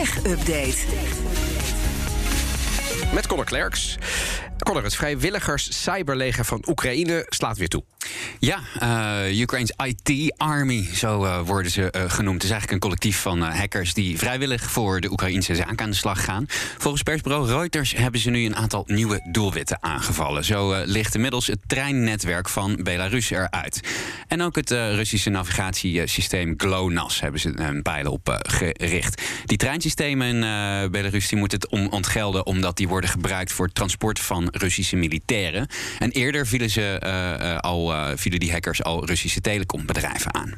Tech-update. Met Connor Klerks. Connor, het vrijwilligers cyberleger van Oekraïne slaat weer toe. Ja, uh, Ukraine's IT Army, zo uh, worden ze uh, genoemd. Het is eigenlijk een collectief van hackers die vrijwillig voor de Oekraïnse zaak aan de slag gaan. Volgens persbureau Reuters hebben ze nu een aantal nieuwe doelwitten aangevallen. Zo ligt inmiddels het treinnetwerk van Belarus eruit. En ook het Russische navigatiesysteem GLONASS hebben ze een pijlen op gericht. Die treinsystemen in Belarus die moeten het ontgelden omdat die worden gebruikt voor het transport van Russische militairen. En eerder vielen ze al uh, vielen die hackers al Russische telecombedrijven aan.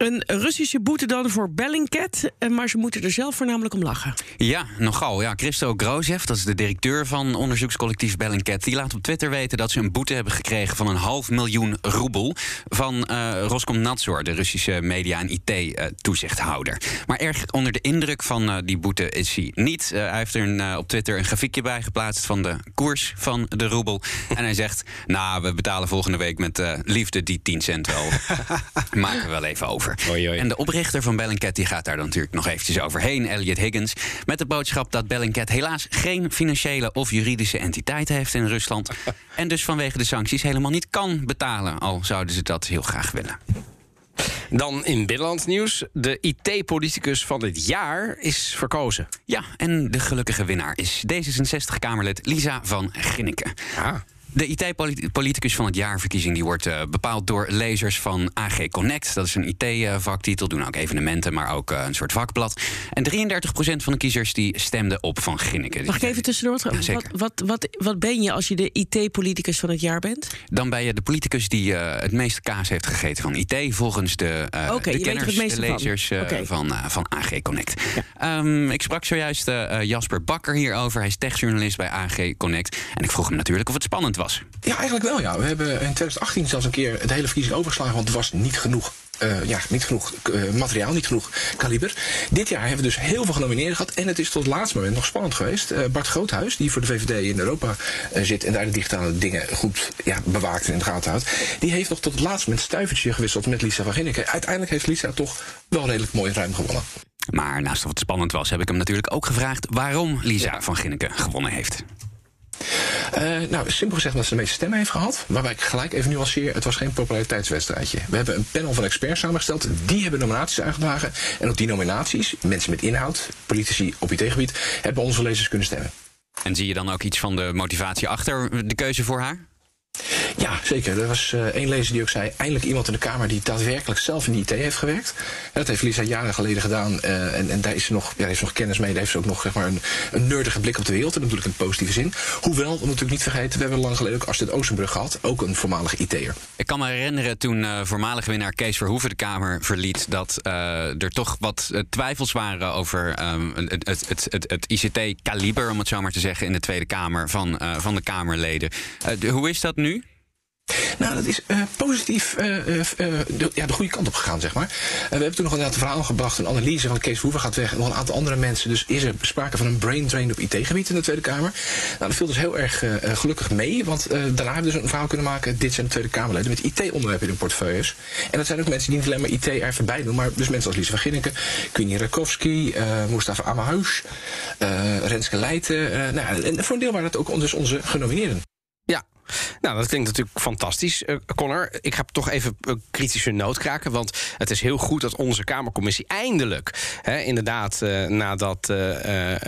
Een Russische boete dan voor Bellingcat, eh, maar ze moeten er zelf voornamelijk om lachen. Ja, nogal. Ja, Christo Grozev, dat is de directeur van onderzoekscollectief Bellingcat... die laat op Twitter weten dat ze een boete hebben gekregen... van een half miljoen roebel van uh, Roskomnadzor... de Russische media- en IT-toezichthouder. maar erg onder de indruk van uh, die boete is hij niet. hij heeft er een, op Twitter een grafiekje bij geplaatst... van de koers van de roebel. en hij zegt, nou, we betalen volgende week met liefde die 10 cent wel. Maken we wel even over. En de oprichter van Bellingcat die gaat daar dan natuurlijk nog eventjes overheen, Elliot Higgins. Met de boodschap dat Bellingcat helaas geen financiële of juridische entiteit heeft in Rusland. en dus vanwege de sancties helemaal niet kan betalen, al zouden ze dat heel graag willen. Dan in binnenlands nieuws. De IT-politicus van het jaar is verkozen. Ja, en de gelukkige winnaar is D66-Kamerlid Lisa van Ginneken. Ah. De IT-politicus van het jaarverkiezing die wordt uh, bepaald door lezers van AG Connect. Dat is een IT-vaktitel, doen ook evenementen, maar ook uh, een soort vakblad. En 33% van de kiezers die stemden op Van Ginneken. Mag ik even tussendoor? Ja, wat, wat, wat, wat ben je als je de IT-politicus van het jaar bent? Dan ben je de politicus die uh, het meeste kaas heeft gegeten van IT... volgens de, okay, de kenners, de lezers van, okay. van, van, AG Connect. Ja. Um, ik sprak zojuist Jasper Bakker hierover. Hij is techjournalist bij AG Connect. En ik vroeg hem natuurlijk of het spannend was. Ja, eigenlijk wel. Ja. We hebben in 2018 zelfs een keer de hele verkiezing overgeslagen, want er was niet genoeg uh, ja, niet genoeg uh, materiaal, niet genoeg kaliber. Dit jaar hebben we dus heel veel genomineerden gehad. En het is tot het laatste moment nog spannend geweest. Uh, Bart Groothuis, die voor de VVD in Europa zit en daar de digitale dingen goed ja, bewaakt en in de gaten houdt. Die heeft nog tot het laatste moment stuivertje gewisseld met Lisa van Ginneke. Uiteindelijk heeft Lisa toch wel redelijk mooi ruim gewonnen. Maar naast of het spannend was, heb ik hem natuurlijk ook gevraagd waarom Lisa ja. van Ginneke gewonnen heeft. Uh, nou, simpel gezegd dat ze de meeste stemmen heeft gehad. Waarbij ik gelijk even nuanceer, het was geen populariteitswedstrijdje. We hebben een panel van experts samengesteld. Die hebben nominaties aangedragen. En op die nominaties, mensen met inhoud, politici op IT-gebied, hebben onze lezers kunnen stemmen. En zie je dan ook iets van de motivatie achter de keuze voor haar? Ja, zeker. Er was uh, één lezer die ook zei... eindelijk iemand in de Kamer die daadwerkelijk zelf in de IT heeft gewerkt. dat heeft Lisa jaren geleden gedaan. Uh, en, en daar is ze nog, heeft nog kennis mee. Daar heeft ze ook nog zeg maar, een, een nerdige blik op de wereld. En natuurlijk in positieve zin. Hoewel, we natuurlijk niet vergeten... we hebben lang geleden ook Astrid Oostenbrug gehad. Ook een voormalige IT'er. Ik kan me herinneren toen uh, voormalig winnaar Kees Verhoeven de Kamer verliet... dat er toch wat twijfels waren over het, het, het, het, het ICT-kaliber... om het zo maar te zeggen, in de Tweede Kamer van, van de Kamerleden. hoe is dat nu? Nou, dat is uh, positief uh, uh, de, ja, de goede kant op gegaan, zeg maar. we hebben toen nog een aantal verhalen gebracht, een analyse van Kees Verhoeven gaat weg nog een aantal andere mensen. Dus is er sprake van een brain drain op IT-gebied in de Tweede Kamer. Nou, dat viel dus heel erg gelukkig mee, want daarna hebben we dus een verhaal kunnen maken. Dit zijn de Tweede Kamerleden met IT-onderwerpen in hun portefeuilles. En dat zijn ook mensen die niet alleen maar IT er voorbij doen, maar dus mensen als Lise van Ginneken, Queenie Rakowski, Mustafa Amahuis, Renske Leijten. nou, en voor een deel waren dat ook dus onze genomineerden. Nou, dat klinkt natuurlijk fantastisch. Uh, Connor, ik ga toch even een kritische noot kraken. Want het is heel goed dat onze Kamercommissie eindelijk... Hè, inderdaad, uh, nadat uh,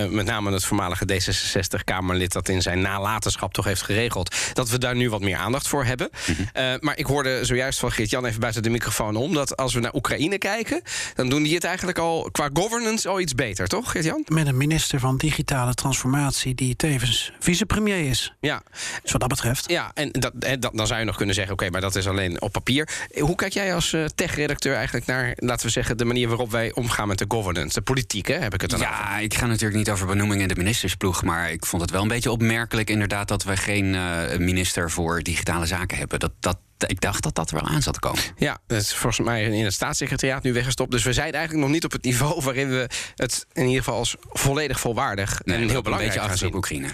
met name het voormalige D66-Kamerlid... dat in zijn nalatenschap toch heeft geregeld... dat we daar nu wat meer aandacht voor hebben. Mhm. maar ik hoorde zojuist van Geert-Jan even buiten de microfoon om... dat als we naar Oekraïne kijken... dan doen die het eigenlijk al qua governance al iets beter, toch, Geert-Jan? Met een minister van digitale transformatie... die tevens vicepremier is. Ja. Dus wat dat betreft... Ja, en dat, dan zou je nog kunnen zeggen: oké, maar dat is alleen op papier. Hoe kijk jij als uh, tech-redacteur eigenlijk naar, laten we zeggen, de manier waarop wij omgaan met de governance, de politiek, hè, heb ik het dan Ja, ik ga natuurlijk niet over benoemingen in de ministersploeg, maar ik vond het wel een beetje opmerkelijk, inderdaad, dat we geen uh, minister voor digitale zaken hebben. Dat, dat ik dacht dat dat er wel aan zat te komen. Ja, dat is volgens mij in het staatssecretariaat nu weggestopt. Dus we zijn eigenlijk nog niet op het niveau waarin we het in ieder geval als volledig volwaardig nee, en heel belangrijk gaan zien. Oekraïne.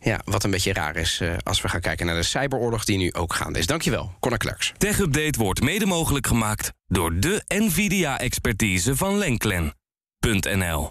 Ja, wat een beetje raar is uh, als we gaan kijken naar de cyberoorlog die nu ook gaande is. Dankjewel, Connor Klerks. Tech Update wordt mede mogelijk gemaakt door de Nvidia-expertise van Lenklen.nl.